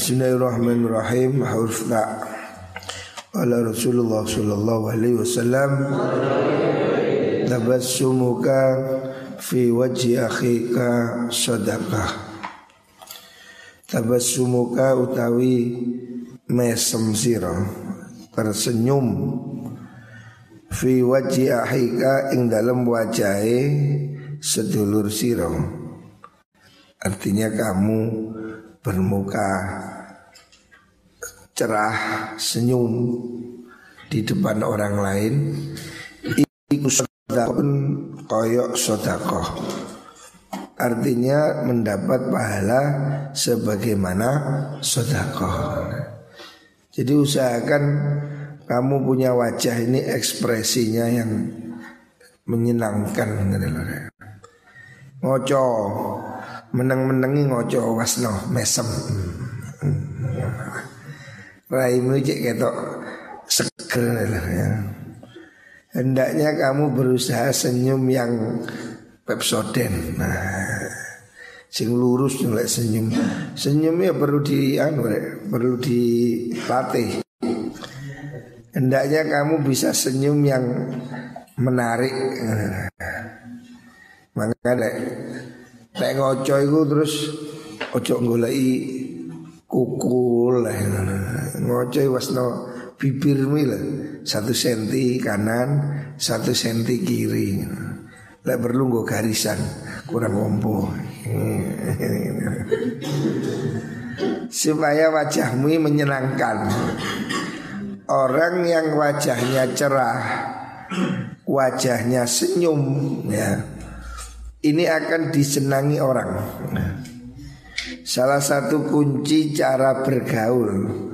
Bismillahirrahmanirrahim. Huruf ta Ala Rasulullah sallallahu alaihi wasallam Tabassumuka fi wajhi akhika sadaqah. Tabassumuka utawi mesem sira tersenyum fi wajhi akhika ing dalam wajahe sedulur sira. Artinya kamu bermuka cerah senyum di depan orang lain iku sedekah koyok sodakoh artinya mendapat pahala sebagaimana sodakoh jadi usahakan kamu punya wajah ini ekspresinya yang menyenangkan ngoco meneng-menengi ngoco wasno mesem raimu cek ketok seger ya. Hendaknya kamu berusaha senyum yang pepsoden. Nah, sing lurus nilai senyum. Senyumnya perlu di anu, perlu dilatih. Hendaknya kamu bisa senyum yang menarik. Maka dek Nek ngoco itu terus ojo golei kukul. Ngoco wasno bibirmu lah satu senti kanan, satu senti kiri. Lek perlu gue garisan kurang ompo. Supaya wajahmu menyenangkan. Orang yang wajahnya cerah, wajahnya senyum ya ini akan disenangi orang. Salah satu kunci cara bergaul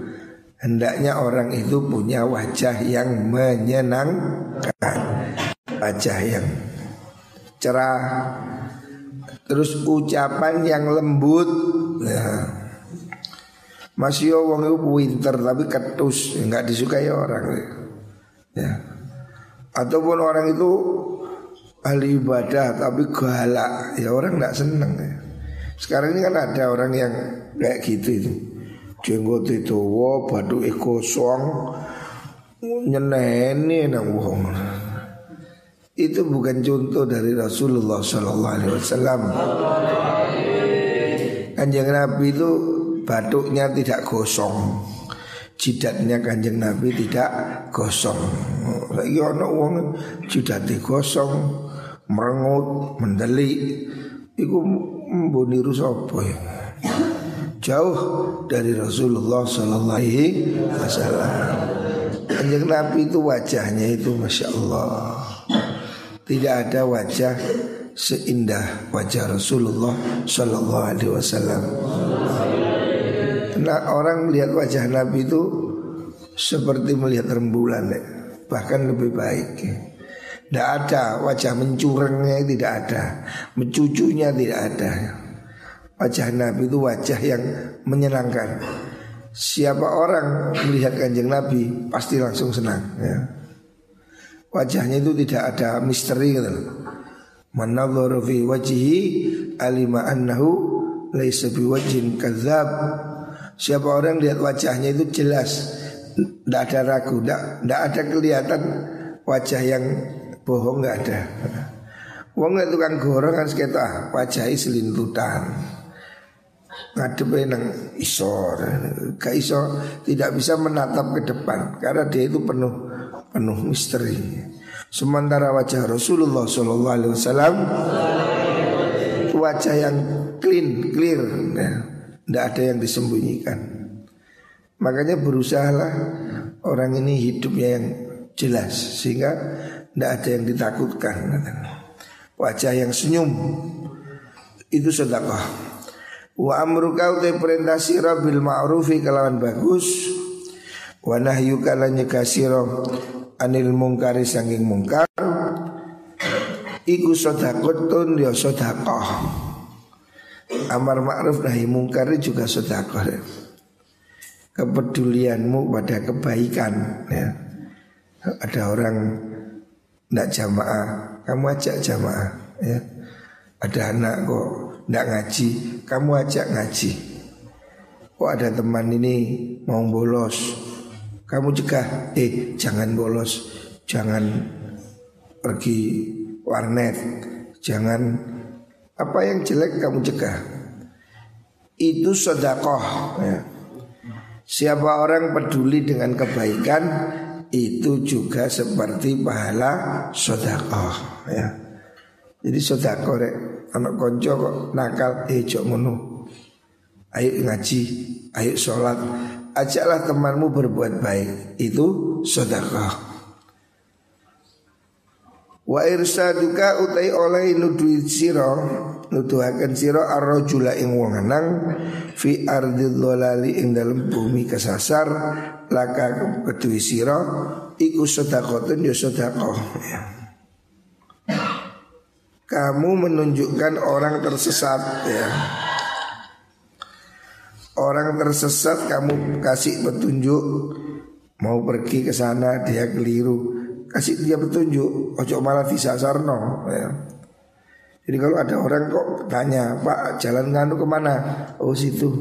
hendaknya orang itu punya wajah yang menyenangkan, wajah yang cerah, terus ucapan yang lembut. Ya. Masih wong itu winter tapi ketus, nggak disukai orang. Ya. Ataupun orang itu ahli ibadah tapi galak ya orang nggak seneng ya. Sekarang ini kan ada orang yang kayak gitu itu jenggot itu wow badu kosong nyeneni nang wong itu bukan contoh dari Rasulullah Sallallahu Alaihi Wasallam. Kanjeng Nabi itu batuknya tidak gosong, jidatnya kanjeng Nabi tidak gosong. Lagi ono wong jidatnya gosong, merengut, mendelik. Iku mbuniru sapa ya? Jauh dari Rasulullah Sallallahu Alaihi Wasallam. Kanjeng Nabi itu wajahnya itu Masya Allah Tidak ada wajah seindah wajah Rasulullah Sallallahu Alaihi Wasallam orang melihat wajah Nabi itu seperti melihat rembulan ya. Bahkan lebih baik. Tidak ada wajah mencurengnya tidak ada Mencucunya tidak ada Wajah Nabi itu wajah yang menyenangkan Siapa orang melihat kanjeng Nabi Pasti langsung senang ya. Wajahnya itu tidak ada misteri gitu. Manadharu fi wajhi alima annahu laisa wajhin kadzab. Siapa orang lihat wajahnya itu jelas, tidak ada ragu, tidak ada kelihatan wajah yang bohong nggak ada. Wong itu kan gorong kan sekitar ah, wajah selintutan. Ngadepe nang isor, ke isor tidak bisa menatap ke depan karena dia itu penuh penuh misteri. Sementara wajah Rasulullah Shallallahu Alaihi Wasallam wajah yang clean, clear, ya. Tidak ada yang disembunyikan. Makanya berusahalah orang ini hidupnya yang jelas sehingga tidak ada yang ditakutkan. Wajah yang senyum Itu sedekah. Wa amruka utai perintah sira bil ma'rufi kelawan bagus. Wa nahyuka lan anil mungkari sanging mungkar. Iku sodakotun ya sodakoh Amar ma'ruf nahi mungkar juga sodakoh Kepedulianmu pada kebaikan ya. Ada orang tidak jamaah, kamu ajak jamaah ya. Ada anak kok tidak ngaji, kamu ajak ngaji. Oh ada teman ini mau bolos Kamu cegah Eh jangan bolos Jangan pergi warnet Jangan Apa yang jelek kamu cegah Itu sodakoh ya. Siapa orang peduli dengan kebaikan Itu juga seperti pahala sodakoh ya. Jadi sodakoh rek Anak konco kok nakal Eh jok ngono Ayo ngaji Ayo sholat Ajaklah temanmu berbuat baik Itu sodakoh Wa irsaduka utai oleh nuduhi siro Nuduhakan siro arrojula ing wong anang Fi ardi dolali ing dalam bumi kesasar Laka kedui siro Iku sodakotun ya sodakoh ya. Kamu menunjukkan orang tersesat ya Orang tersesat kamu kasih petunjuk Mau pergi ke sana dia keliru kasih dia petunjuk ojo malah disasarno ya. Jadi kalau ada orang kok tanya Pak jalan nganu ke mana? Oh situ.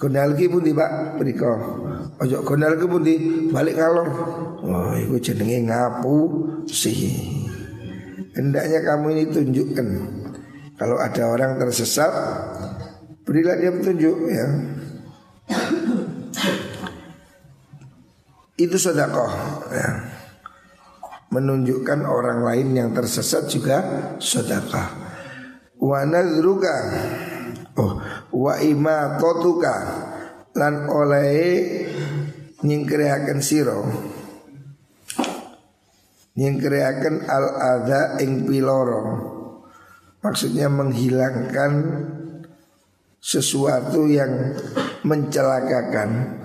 Gondalki pun di Pak? Beriko Ojo gondalki pun di balik ngalor. Oh itu jenenge ngapu sih? Hendaknya kamu ini tunjukkan Kalau ada orang tersesat Berilah dia petunjuk ya. Itu sodakoh ya menunjukkan orang lain yang tersesat juga sedekah. Wa nadruka oh wa imatotuka lan oleh nyingkreaken siro nyingkreaken al ada ing piloro maksudnya menghilangkan sesuatu yang mencelakakan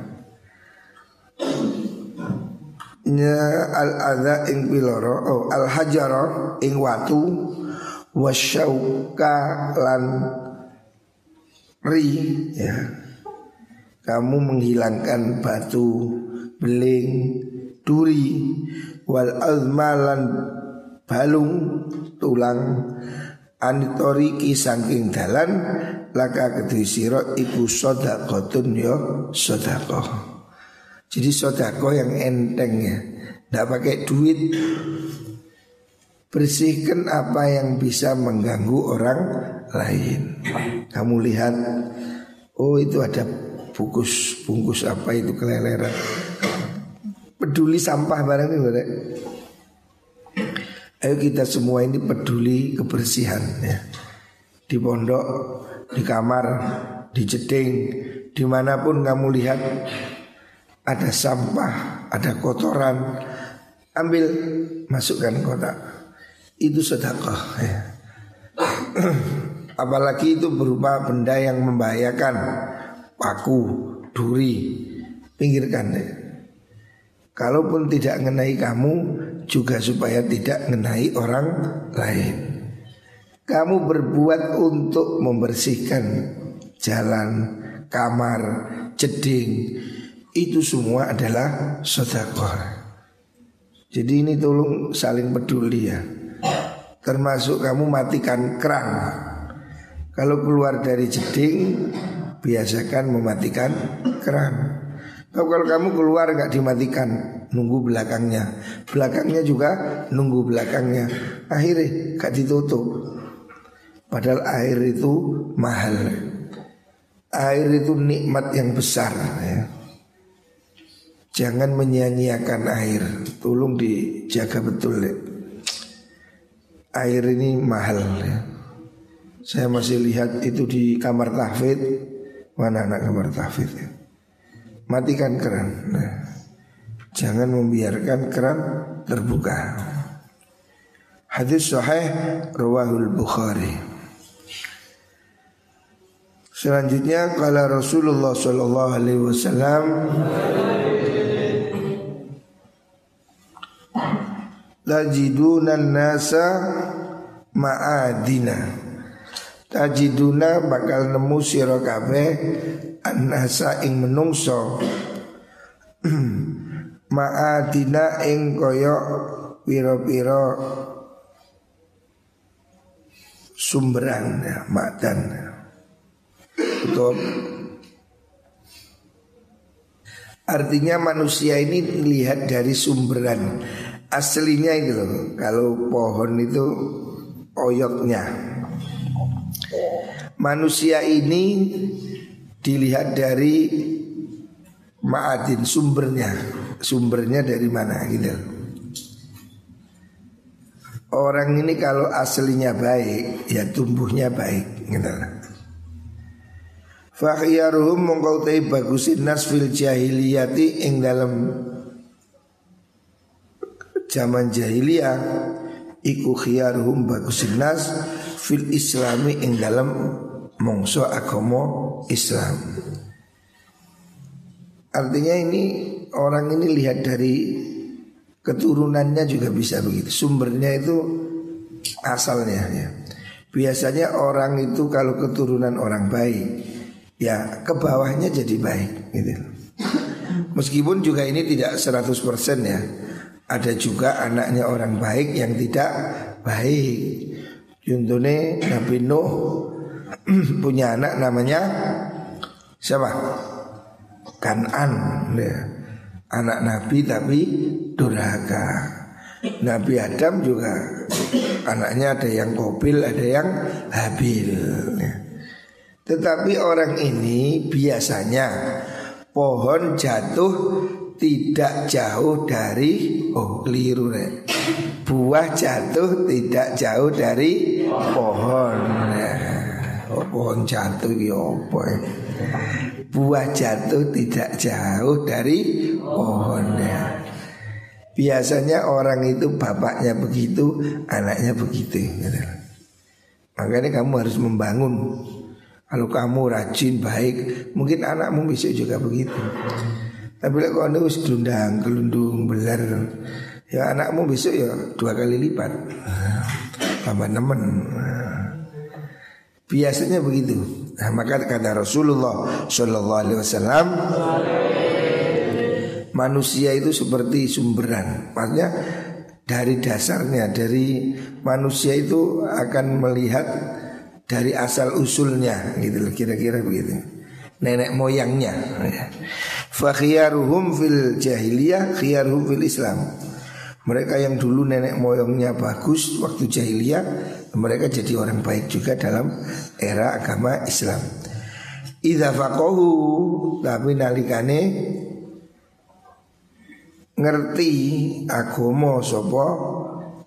al adza ing piloro oh al hajaro ing watu wasyauka lan ri ya. Kamu menghilangkan batu beling duri wal azmalan balung tulang anitoriki saking dalan laka kedui siro iku sodakotun yo sodakoh jadi sodako yang enteng ya Tidak pakai duit Bersihkan apa yang bisa mengganggu orang lain Kamu lihat Oh itu ada bungkus bungkus apa itu keleleran Peduli sampah barang itu. Ayo kita semua ini peduli kebersihan ya. Di pondok, di kamar, di jeding, di mana pun kamu lihat ada sampah, ada kotoran, ambil masukkan kotak. Itu sedekah ya. Apalagi itu berupa benda yang membahayakan, paku, duri, pinggirkan ya. Kalaupun tidak mengenai kamu juga supaya tidak mengenai orang lain. Kamu berbuat untuk membersihkan jalan, kamar, jeding, itu semua adalah sedekah. Jadi ini tolong saling peduli ya. Termasuk kamu matikan keran. Kalau keluar dari jeding biasakan mematikan keran. Kalau, kalau kamu keluar nggak dimatikan, nunggu belakangnya. Belakangnya juga nunggu belakangnya. Akhirnya gak ditutup. Padahal air itu mahal. Air itu nikmat yang besar ya. Jangan menyia-nyiakan air Tolong dijaga betul ya. Air ini mahal ya. Saya masih lihat itu di kamar tahfid Mana anak kamar tahfid ya. Matikan keran nah, Jangan membiarkan keran terbuka Hadis sahih Rawahul Bukhari Selanjutnya kalau Rasulullah Sallallahu Alaihi Wasallam Tajiduna nasa ma'adina. Tajiduna bakal nemu sira kabeh annasa ing menungso. Ma'adina ing kaya pira-pira sumberan ya, madan atau Artinya manusia ini lihat dari sumberan aslinya itu loh. Kalau pohon itu oyotnya. Manusia ini dilihat dari maadin sumbernya, sumbernya dari mana gitu. Orang ini kalau aslinya baik, ya tumbuhnya baik gitu. Fakhiyaruhum mongkau tei bagusin nas fil jahiliyati ing dalam zaman jahiliyah iku khiyaruhum bagusin nas fil islami ing dalam mongso agomo Islam. Artinya ini orang ini lihat dari keturunannya juga bisa begitu. Sumbernya itu asalnya ya. Biasanya orang itu kalau keturunan orang baik ya ke bawahnya jadi baik gitu. Meskipun juga ini tidak 100% ya. Ada juga anaknya orang baik yang tidak baik. Contohnya Nabi Nuh punya anak namanya siapa? Kanan ya. Anak Nabi tapi durhaka. Nabi Adam juga anaknya ada yang Kobil, ada yang Habil. Ya. Tetapi orang ini biasanya pohon jatuh tidak jauh dari oh keliru nih. Buah jatuh tidak jauh dari pohon. Ya. Oh, pohon jatuh ya apa ya? Buah jatuh tidak jauh dari pohon ya. Biasanya orang itu bapaknya begitu, anaknya begitu. Gitu. Makanya kamu harus membangun kalau kamu rajin baik, mungkin anakmu besok juga begitu. Tapi kalau kamu harus gelundang, gelundung, belar, ya anakmu besok ya dua kali lipat. Tambah nemen. Biasanya begitu. Nah, maka kata Rasulullah Shallallahu Alaihi Wasallam, manusia itu seperti sumberan. Maksudnya dari dasarnya, dari manusia itu akan melihat dari asal usulnya gitu kira-kira begitu nenek moyangnya. Fakhiyaruhum fil jahiliyah khiyaruhum fil islam. Mereka yang dulu nenek moyangnya bagus waktu jahiliyah mereka jadi orang baik juga dalam era agama Islam. Idza faqahu tapi nalikane ngerti agama sapa?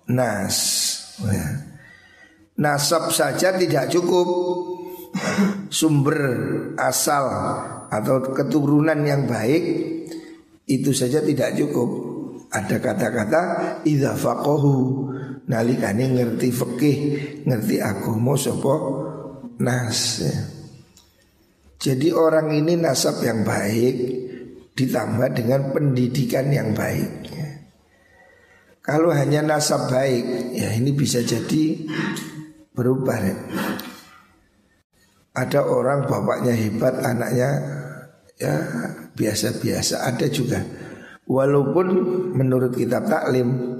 Nas. Ya. Nasab saja tidak cukup sumber asal atau keturunan yang baik itu saja tidak cukup. Ada kata-kata idza faqahu nalikane ngerti fikih ngerti agama sapa nas. Jadi orang ini nasab yang baik ditambah dengan pendidikan yang baik. Kalau hanya nasab baik ya ini bisa jadi berubah. Ada orang bapaknya hebat, anaknya ya biasa-biasa. Ada juga. Walaupun menurut kitab taklim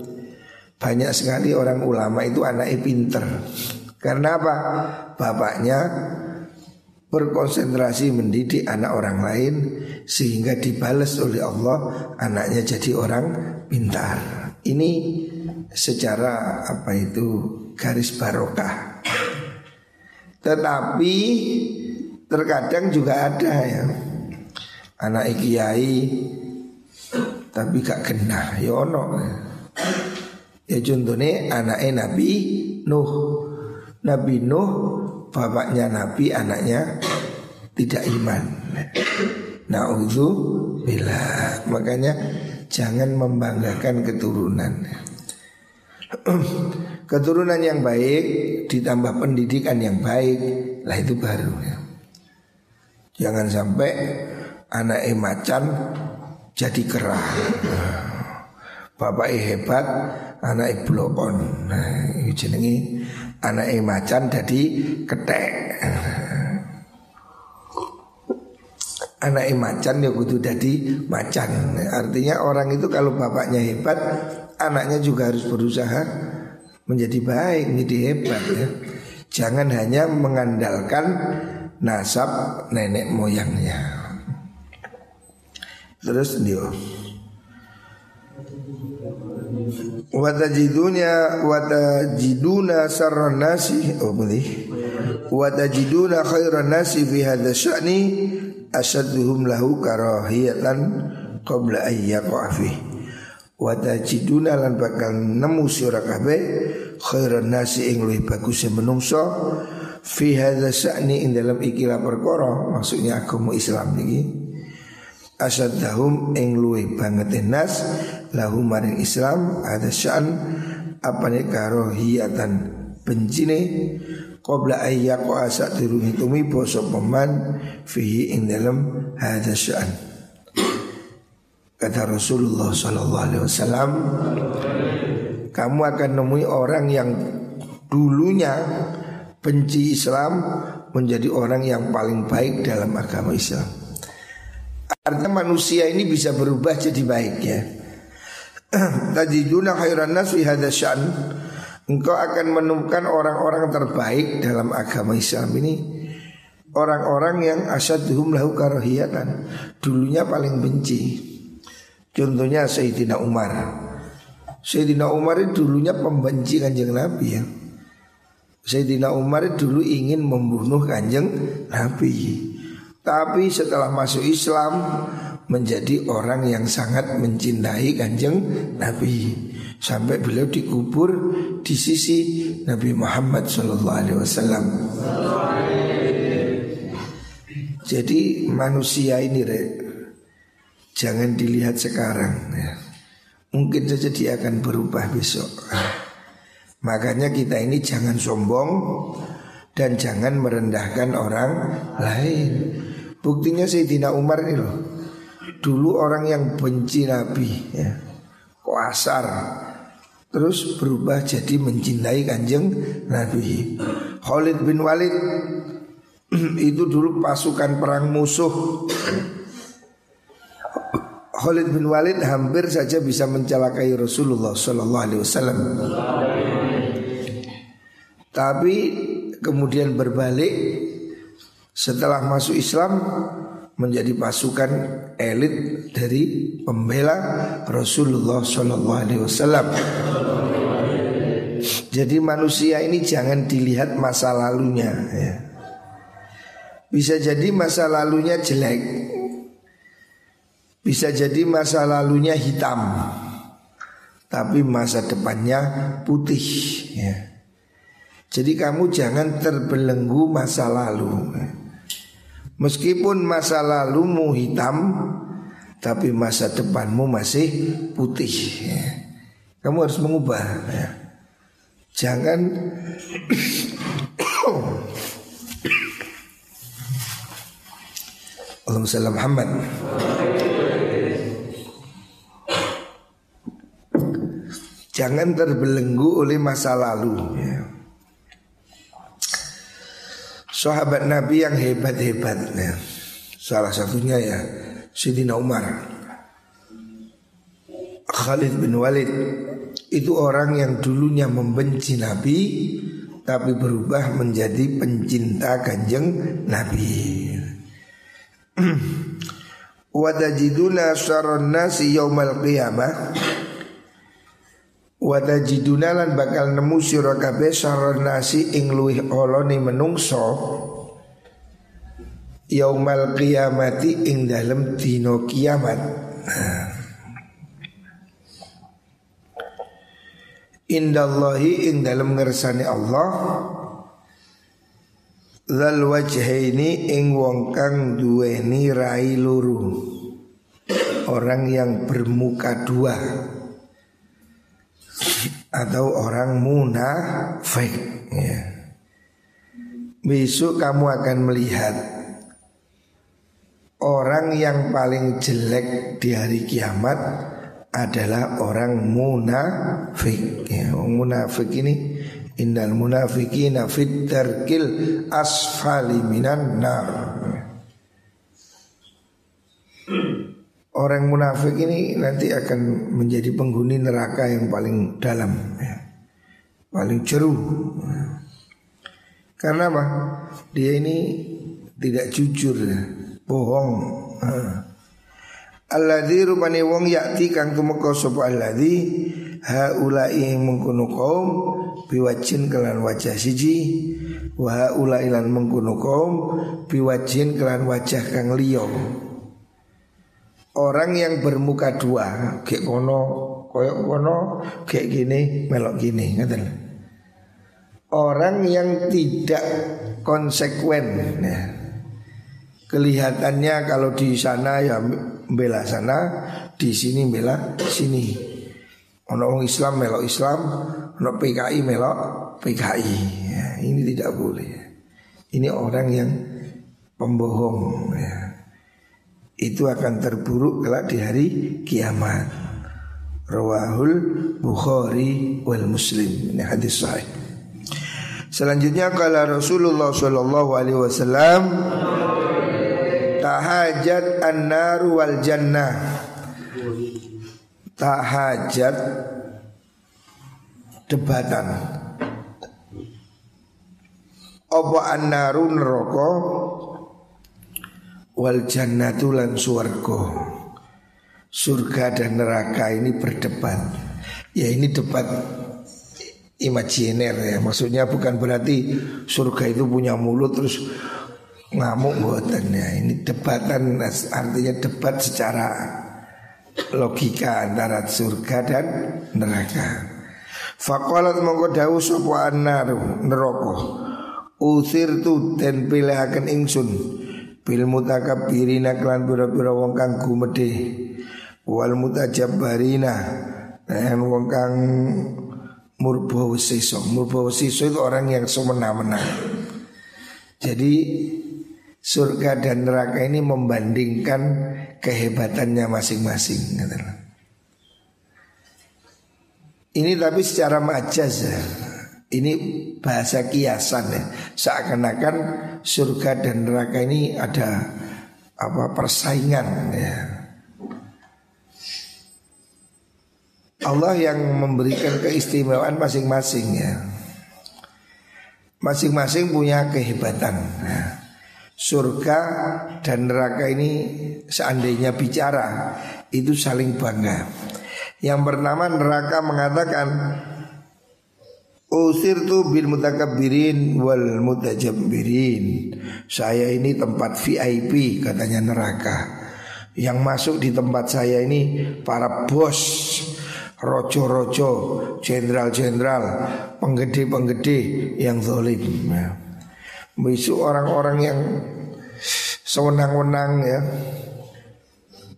banyak sekali orang ulama itu anaknya pinter. Karena apa? Bapaknya berkonsentrasi mendidik anak orang lain sehingga dibalas oleh Allah anaknya jadi orang pintar. Ini secara apa itu garis barokah. Tetapi terkadang juga ada ya anak kiai tapi gak kena ya ono. Ya contohnya anaknya Nabi Nuh. Nabi Nuh bapaknya Nabi anaknya tidak iman. Nah, bila makanya jangan membanggakan keturunan. Keturunan yang baik ditambah pendidikan yang baik lah itu baru ya. Jangan sampai anak macan jadi kerah. Bapak hebat, anak blokon. Nah, jenengi anak macan jadi ketek. Anak macan ya kudu jadi macan. Artinya orang itu kalau bapaknya hebat, anaknya juga harus berusaha menjadi baik, menjadi hebat ya. Jangan hanya mengandalkan nasab nenek moyangnya. Terus dia Watajidunya watajiduna sarran nasi oh boleh watajiduna khairan nasi fi hadha sya'ni asadduhum lahu karahiyatan qabla ayyaqa watajiduna lan bakal nemu sira kabeh khairan nasi ing luwih bagus menungso. Fi hadha sya'ni ing dalam ikilah perkara maksudnya agama Islam niki asaddahum ing luwe banget nas lahu maring Islam ada sya'an apa nih karohiyatan bencine qabla ayyaqa asa durungi tumi poso peman fihi ing dalam ada sya'an kata Rasulullah sallallahu alaihi wasallam kamu akan nemui orang yang dulunya benci Islam menjadi orang yang paling baik dalam agama Islam Artinya manusia ini bisa berubah jadi baik ya. Tajiduna khairan nas. Engkau akan menemukan orang-orang terbaik dalam agama Islam ini Orang-orang yang asaduhum lahu karahiyatan Dulunya paling benci Contohnya Sayyidina Umar. Sayyidina Umar itu dulunya pembenci kanjeng Nabi ya. Sayyidina Umar dulu ingin membunuh kanjeng Nabi. Tapi setelah masuk Islam menjadi orang yang sangat mencintai kanjeng Nabi. Sampai beliau dikubur di sisi Nabi Muhammad Wasallam. Jadi manusia ini jangan dilihat sekarang ya. Mungkin saja dia akan berubah besok. Makanya kita ini jangan sombong Dan jangan merendahkan orang lain. Buktinya Sayyidina Umar ini loh. Dulu orang yang benci Nabi ya. Kuasar Terus berubah jadi mencintai kanjeng Nabi. Khalid bin Walid Itu dulu pasukan perang musuh Khalid bin Walid hampir saja bisa mencelakai Rasulullah Sallallahu Alaihi Wasallam. Tapi kemudian berbalik setelah masuk Islam menjadi pasukan elit dari pembela Rasulullah Shallallahu Alaihi Wasallam. Jadi manusia ini jangan dilihat masa lalunya. Ya. Bisa jadi masa lalunya jelek, bisa jadi masa lalunya hitam, tapi masa depannya putih. Ya. Jadi kamu jangan terbelenggu masa lalu. Meskipun masa lalumu hitam Tapi masa depanmu masih putih ya. Kamu harus mengubah ya. Jangan Allahumma sallam Muhammad Jangan terbelenggu oleh masa lalu. Ya. Sahabat Nabi yang hebat-hebat ya. Salah satunya ya Sidina Umar. Khalid bin Walid. Itu orang yang dulunya membenci Nabi Tapi berubah menjadi pencinta kanjeng Nabi. Wadajiduna saron nasi yaumal qiyamah Wadajiduna lan bakal nemu sira saron nasi ing luwih olone menungso. Yaumal qiyamati ing dalem dino kiamat. Indallahi ing dalem ngersani Allah. Zal wajhaini ing wong kang duweni rai luru. Orang yang bermuka dua atau orang munafik ya. Besok kamu akan melihat orang yang paling jelek di hari kiamat adalah orang munafik. Ya, munafik ini innal munafiqina fit darkil asfali minan nar. Orang munafik ini nanti akan menjadi penghuni neraka yang paling dalam ya. Paling jeru ya. Karena apa? Dia ini tidak jujur ya. Bohong Alladzi rupane wong yakti kang tumeka sapa alladzi haulai mengkono kaum biwajin kelan wajah siji wa haulai lan mengkono kaum biwajin kelan wajah kang liya Orang yang bermuka dua Kayak kono Koyok kono Kayak gini Melok gini Ngerti Orang yang tidak konsekuen ya. Kelihatannya kalau di sana ya bela sana, di sini bela sini. Ono Islam melok Islam, ono PKI melok PKI. Ya, ini tidak boleh. Ini orang yang pembohong ya. Itu akan terburuk kelak di hari kiamat. Rawahul Bukhari wal Muslim. Ini hadis sahih. Selanjutnya kala Rasulullah Shallallahu Alaihi Wasallam tahajat an-nar wal jannah tahajat debatan apa an-naru neraka wal jannatu lan surga surga dan neraka ini berdebat. Ya ini debat imajiner ya. Maksudnya bukan berarti surga itu punya mulut terus ngamuk buatan ya. Ini debatan artinya debat secara logika antara surga dan neraka. Fakolat mongko dawu sapa annaru neraka. Usir tu den pilihaken ingsun bil mutakabbirina klan pira-pira wong kang gumedhe wal mutajabbarina dan wong kang murba wesiso. Murba wesiso itu orang yang semena-mena. Jadi surga dan neraka ini membandingkan kehebatannya masing-masing. Ini tapi secara majaz ya. Ini bahasa kiasan ya. Seakan-akan surga dan neraka ini ada apa persaingan ya. Allah yang memberikan keistimewaan masing-masing ya. Masing-masing punya kehebatan. Ya surga dan neraka ini seandainya bicara itu saling bangga. Yang pertama neraka mengatakan Usir tu bil mutakabbirin wal mutajabbirin. Saya ini tempat VIP katanya neraka. Yang masuk di tempat saya ini para bos Rojo-rojo, jenderal-jenderal, penggede-penggede yang zolim ya. Besok orang-orang yang sewenang-wenang ya.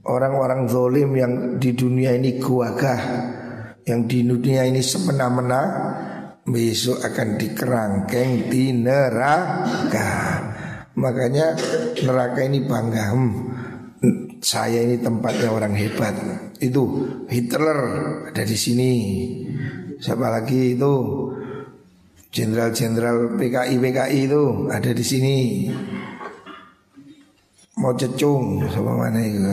Orang-orang zolim yang di dunia ini gagah Yang di dunia ini semena-mena Besok akan dikerangkeng di neraka. Makanya neraka ini bangga. Hmm, Saya ini tempatnya orang hebat. Itu Hitler ada di sini. Siapa lagi itu? Jenderal-jenderal PKI PKI itu ada di sini. Mau cecung sama mana itu?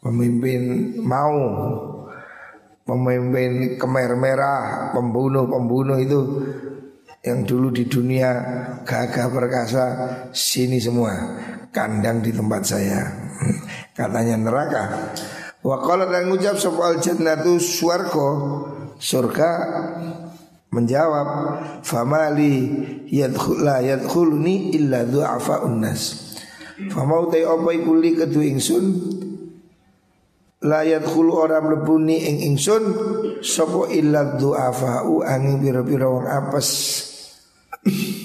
Pemimpin mau Pemimpin kemer merah Pembunuh-pembunuh itu Yang dulu di dunia Gagah perkasa Sini semua Kandang di tempat saya. Katanya neraka. Wakalat dan ngucap soal jannatu suarko Surga menjawab famali yadkhul la yadkhuluni illa du'afa unnas famau te apa iku li kedu ingsun la yadkhulu ora mlebuni ing ingsun sapa illa du'afa u angin pira-pira wong apes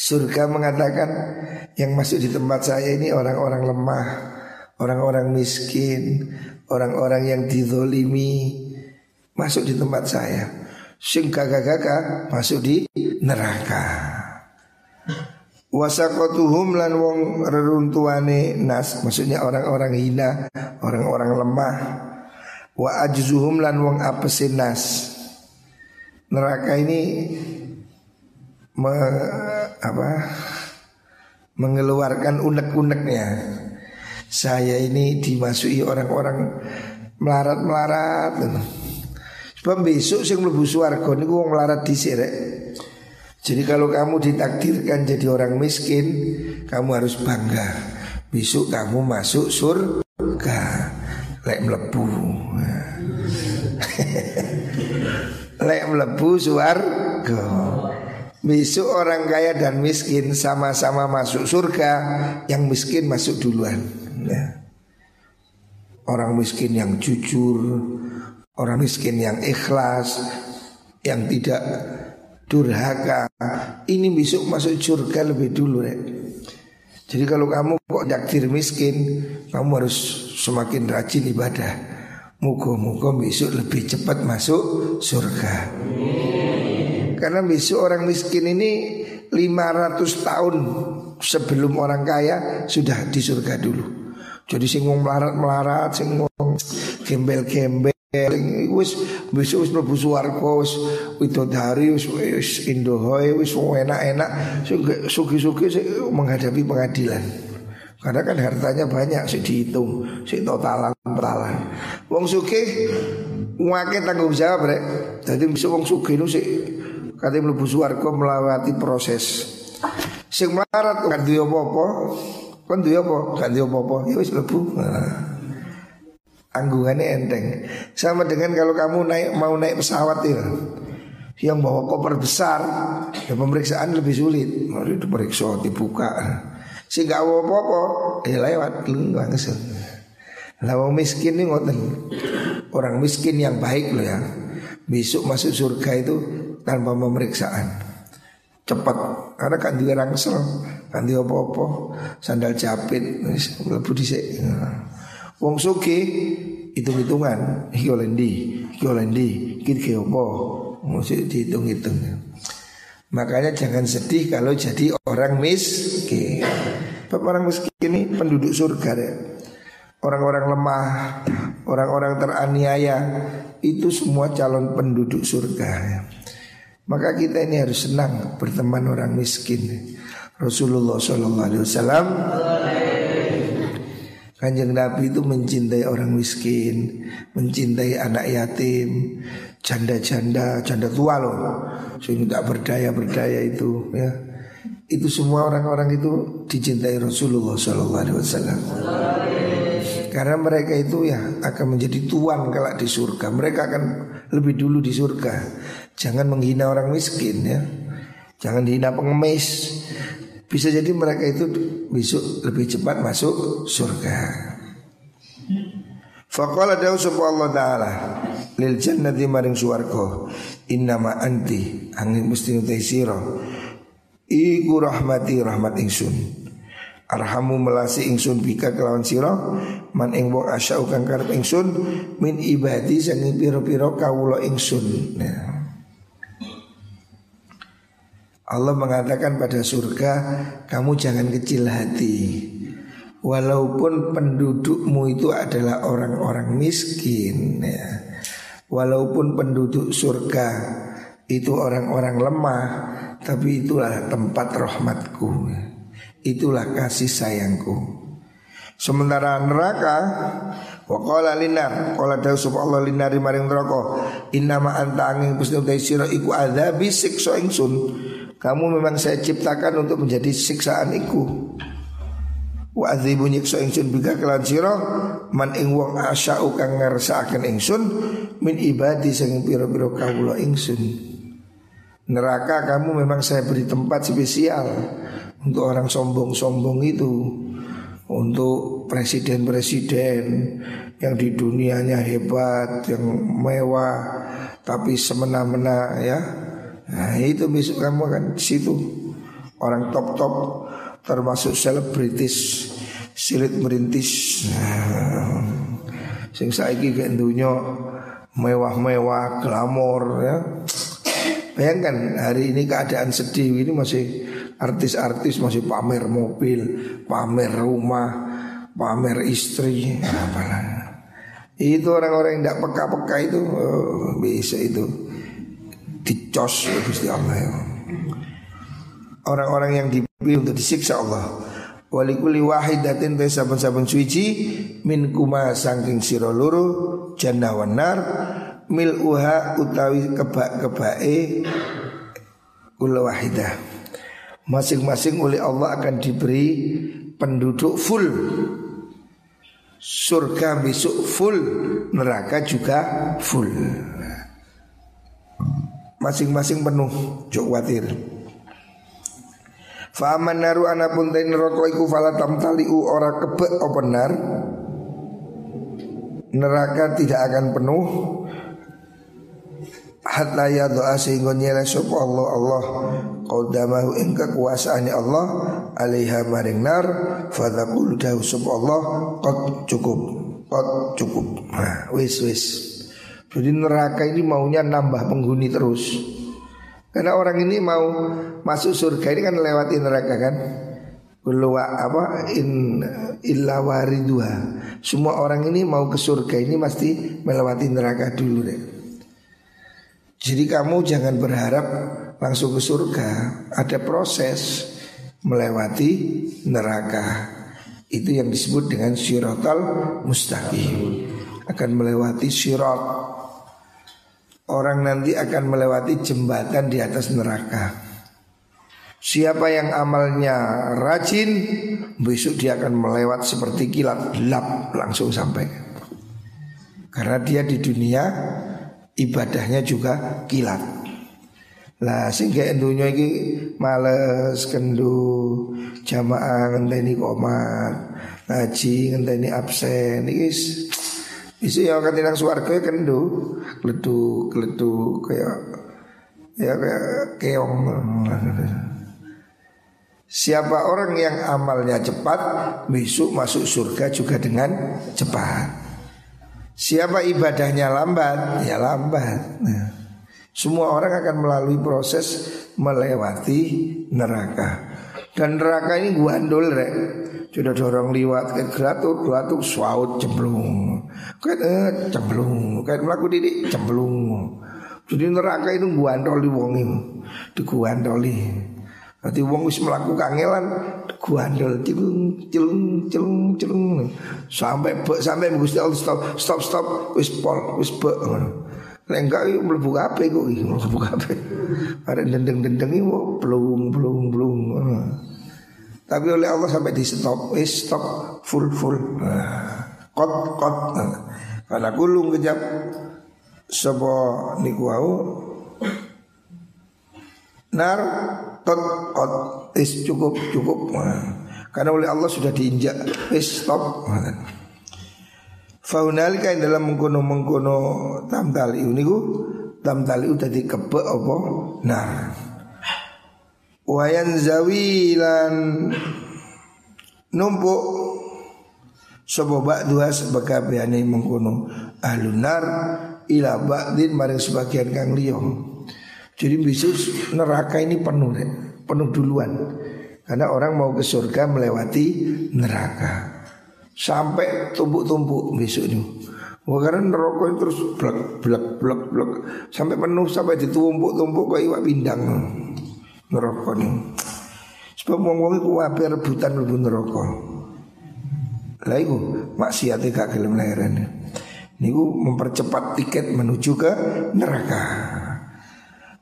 Surga mengatakan yang masuk di tempat saya ini orang-orang lemah, orang-orang miskin, orang-orang yang dizolimi masuk di tempat saya sing gagah-gagah masuk di neraka. Wasakotuhum lan wong reruntuane nas maksudnya orang-orang hina, orang-orang lemah. Wa ajzuhum lan wong apesin nas. Neraka ini me, apa? mengeluarkan unek-uneknya. Saya ini dimasuki orang-orang melarat-melarat. Sebab besok sing mlebu swarga niku wong melarat dhisik rek. Jadi kalau kamu ditakdirkan jadi orang miskin, kamu harus bangga. Besok kamu masuk surga Lek melebu Lek melebu suarga Besok orang kaya dan miskin sama-sama masuk surga Yang miskin masuk duluan ya. Orang miskin yang jujur Orang miskin yang ikhlas Yang tidak durhaka Ini besok masuk surga lebih dulu ya. Jadi kalau kamu kok takdir miskin, kamu harus semakin rajin ibadah. Muka-muka besok lebih cepat masuk surga. Karena besok orang miskin ini 500 tahun sebelum orang kaya sudah di surga dulu. Jadi sing melarat-melarat, sing gembel-gembel wis besok wis mlebu swarga wis widodari wis wis indohoe wis enak-enak sugi-sugi menghadapi pengadilan. Karena kan hartanya banyak sih dihitung, sih totalan totalan. Wong sugih ngake tanggung jawab rek. Jadi besok wong sugih nu sih katanya mlebu swarga melewati proses. Sing melarat kan duwe apa-apa, kan duwe apa? Kan duwe apa-apa, ya wis mlebu. Nah anggungannya enteng. Sama dengan kalau kamu naik mau naik pesawat ya, yang bawa koper besar, ya pemeriksaan lebih sulit. Mau diperiksa, dibuka. Si gak apa-apa, ya lewat langsung. Lah miskin ini ngoten. Orang miskin yang baik loh ya. Besok masuk surga itu tanpa pemeriksaan. Cepat karena kan dia rangsel, kan dia apa-apa, sandal japit, lebih dhisik. Wong suki hitung-hitungan iki oleh ndi, iki oleh ndi, iki apa? Mesti dihitung-hitung. Makanya jangan sedih kalau jadi orang miskin. Orang miskin ini penduduk surga ya. Orang-orang lemah, orang-orang teraniaya itu semua calon penduduk surga. Ya. Maka kita ini harus senang berteman orang miskin. Rasulullah Shallallahu Alaihi Wasallam Kanjeng Nabi itu mencintai orang miskin, mencintai anak yatim, janda-janda, janda tua loh, sehingga tidak berdaya-berdaya itu ya. Itu semua orang-orang itu dicintai Rasulullah Shallallahu Alaihi Wasallam. Karena mereka itu ya akan menjadi tuan kalau di surga. Mereka akan lebih dulu di surga. Jangan menghina orang miskin ya. Jangan dihina pengemis. Bisa jadi mereka itu besok lebih cepat masuk surga. Faqala dawu sapa Allah taala lil jannati maring swarga innama anti angin mesti utai iku rahmati rahmat ingsun arhamu melasi ingsun bika kelawan sira man ing wong asyau kang karep ingsun min ibadi sing pira-pira kawula ingsun nah. Allah mengatakan pada surga Kamu jangan kecil hati. Walaupun pendudukmu itu adalah orang-orang miskin ya. Walaupun penduduk surga itu orang-orang lemah Tapi itulah tempat rahmatku Itulah kasih sayangku. Sementara neraka Wa linar Qala dawu Allah linari maring neraka Innama anta angin kusni utai sira iku adzabi siksa ingsun kamu memang saya ciptakan untuk menjadi siksaan iku Wa adzibu nyiksa ingsun bika kelan sira man ing wong asya'u kang ngersakaken ingsun min ibadi sing pira-pira kawula ingsun. Neraka kamu memang saya beri tempat spesial untuk orang sombong-sombong itu. Untuk presiden-presiden yang di dunianya hebat, yang mewah, tapi semena-mena ya Nah itu besok kamu akan di situ orang top top termasuk selebritis silit merintis. Nah, sing saiki dunia mewah-mewah glamor ya. Bayangkan hari ini keadaan sedih ini masih artis-artis masih pamer mobil, pamer rumah, pamer istri, apalah. Itu orang-orang yang tidak peka-peka itu oh, bisa itu dicos ya Gusti Allah ya. Orang-orang yang dipilih untuk disiksa Allah. Walikuli wahidatin te saben-saben suci min kuma sangking sira loro jannah mil uha utawi kebak-kebake kula wahidah. Masing-masing oleh Allah akan diberi penduduk full Surga besok full Neraka juga full Masing-masing penuh Jok khawatir. Fa'aman naru anapun tain neraka iku falatam taliu ora kebek openar Neraka tidak akan penuh. Hatta ya doa sehingga nyela sapa Allah Allah qadamahu ing kekuasaane Allah alaiha maring nar fadzaqul dahu sapa Allah qad cukup qad cukup. Nah wis wis jadi neraka ini maunya nambah penghuni terus karena orang ini mau masuk surga ini kan lewati neraka kan Kulwa apa in illa waridua. Semua orang ini mau ke surga ini pasti melewati neraka dulu deh. Jadi kamu jangan berharap langsung ke surga. Ada proses melewati neraka. Itu yang disebut dengan syiratal mustaqim. Akan melewati syirat. Orang nanti akan melewati jembatan di atas neraka. Siapa yang amalnya rajin Besok dia akan melewat seperti kilat Lap langsung sampai Karena dia di dunia ibadahnya juga kilat. Lah sehingga endunya iki males kendu jamaah ngenteni komat ngaji ngenteni absen iki Isu yang akan tindak suarga ya kendu Kledu, kledu kayak Ya kayak keong Siapa orang yang amalnya cepat Besok masuk surga juga dengan cepat Siapa ibadahnya lambat, ya lambat. Nah, semua orang akan melalui proses melewati neraka. Dan neraka ini guandol rek. Sudah dorong liwat kayak gelatuk, gelatuk swaut cemplung. Kayak eh, cemplung, kayak melaku didik cemplung. Jadi neraka itu guandoli wong itu, diguandoli. Nanti wong wis melakukan kangelan guandel cilung cilung cilung cilung sampai be, sampai Gusti Allah stop stop stop wis pol wis be Nek enggak yuk mlebu kabeh kok dendeng-dendeng iki blung blung blung. Tapi oleh Allah sampai di stop, wis stop full full. Kot kot. Karena kulung kejap sapa niku wau. Nar kot kot. Is cukup cukup. Karena oleh Allah sudah diinjak is stop. Faunalika yang dalam mengkono mengkono tamtali ini ku tamtali udah dikebek apa? Nah wayan zawilan numpuk Sopo dua sebagai biane mengkono ahlunar ila ba'din maring sebagian kang liyong jadi besok neraka ini penuh deh, penuh duluan. Karena orang mau ke surga melewati neraka. Sampai tumpuk-tumpuk besok ini. Wah karena neraka itu terus blek blek blek blek sampai penuh sampai ditumpuk-tumpuk kayak iwak pindang. Neraka ini. Sebab wong-wong itu wape rebutan mlebu neraka. Lah iku maksiate gak gelem lahiran. Niku mempercepat tiket menuju ke neraka.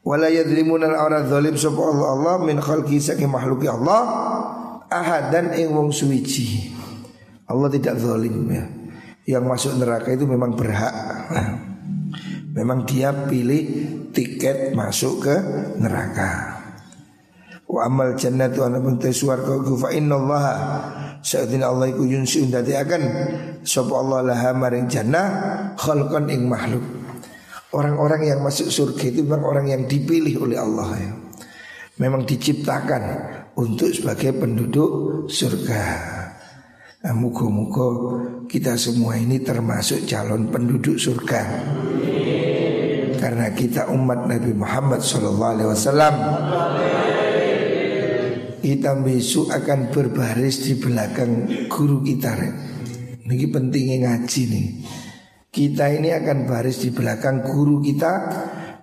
Wala yadlimuna al-awra zalim sapa Allah Allah min khalqi saking makhluki Allah ahadan ing wong suwiji. Allah tidak zalim ya. Yang masuk neraka itu memang berhak. Memang dia pilih tiket masuk ke neraka. Wa amal jannatu ana buntai suwarga fa innallaha Sa'adina Allah iku yunsi undati akan Sapa Allah laha maring jannah Khalqan ing makhluk Orang-orang yang masuk surga itu memang orang yang dipilih oleh Allah ya. Memang diciptakan untuk sebagai penduduk surga. Nah, muka-muka kita semua ini termasuk calon penduduk surga. Karena kita umat Nabi Muhammad SAW Kita besok akan berbaris di belakang guru kita. Ini pentingnya ngaji nih. Kita ini akan baris di belakang guru kita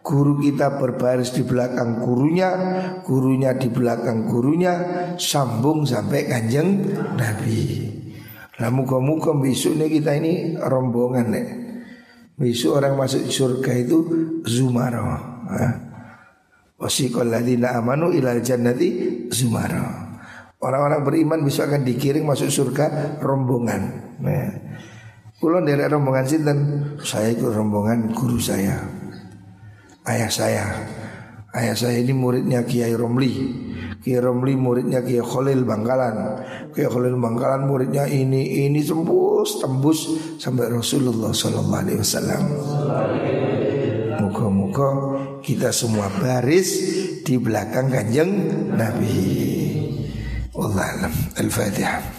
Guru kita berbaris di belakang gurunya Gurunya di belakang gurunya Sambung sampai kanjeng Nabi Nah muka-muka besok ini kita ini rombongan nih Besok orang masuk surga itu Zumaro Wasiqal ladina amanu ilal jannati Zumaro Orang-orang beriman bisa akan dikiring masuk surga rombongan. Nah, Kulo dari rombongan sinten, saya ikut rombongan guru saya. Ayah saya. Ayah saya ini muridnya Kiai Romli. Kiai Romli muridnya Kiai Khalil Bangkalan. Kiai Khalil Bangkalan muridnya ini ini tembus tembus sampai Rasulullah Sallallahu Alaihi Wasallam. Muka-muka kita semua baris di belakang kanjeng Nabi. Allah Al-Fatihah.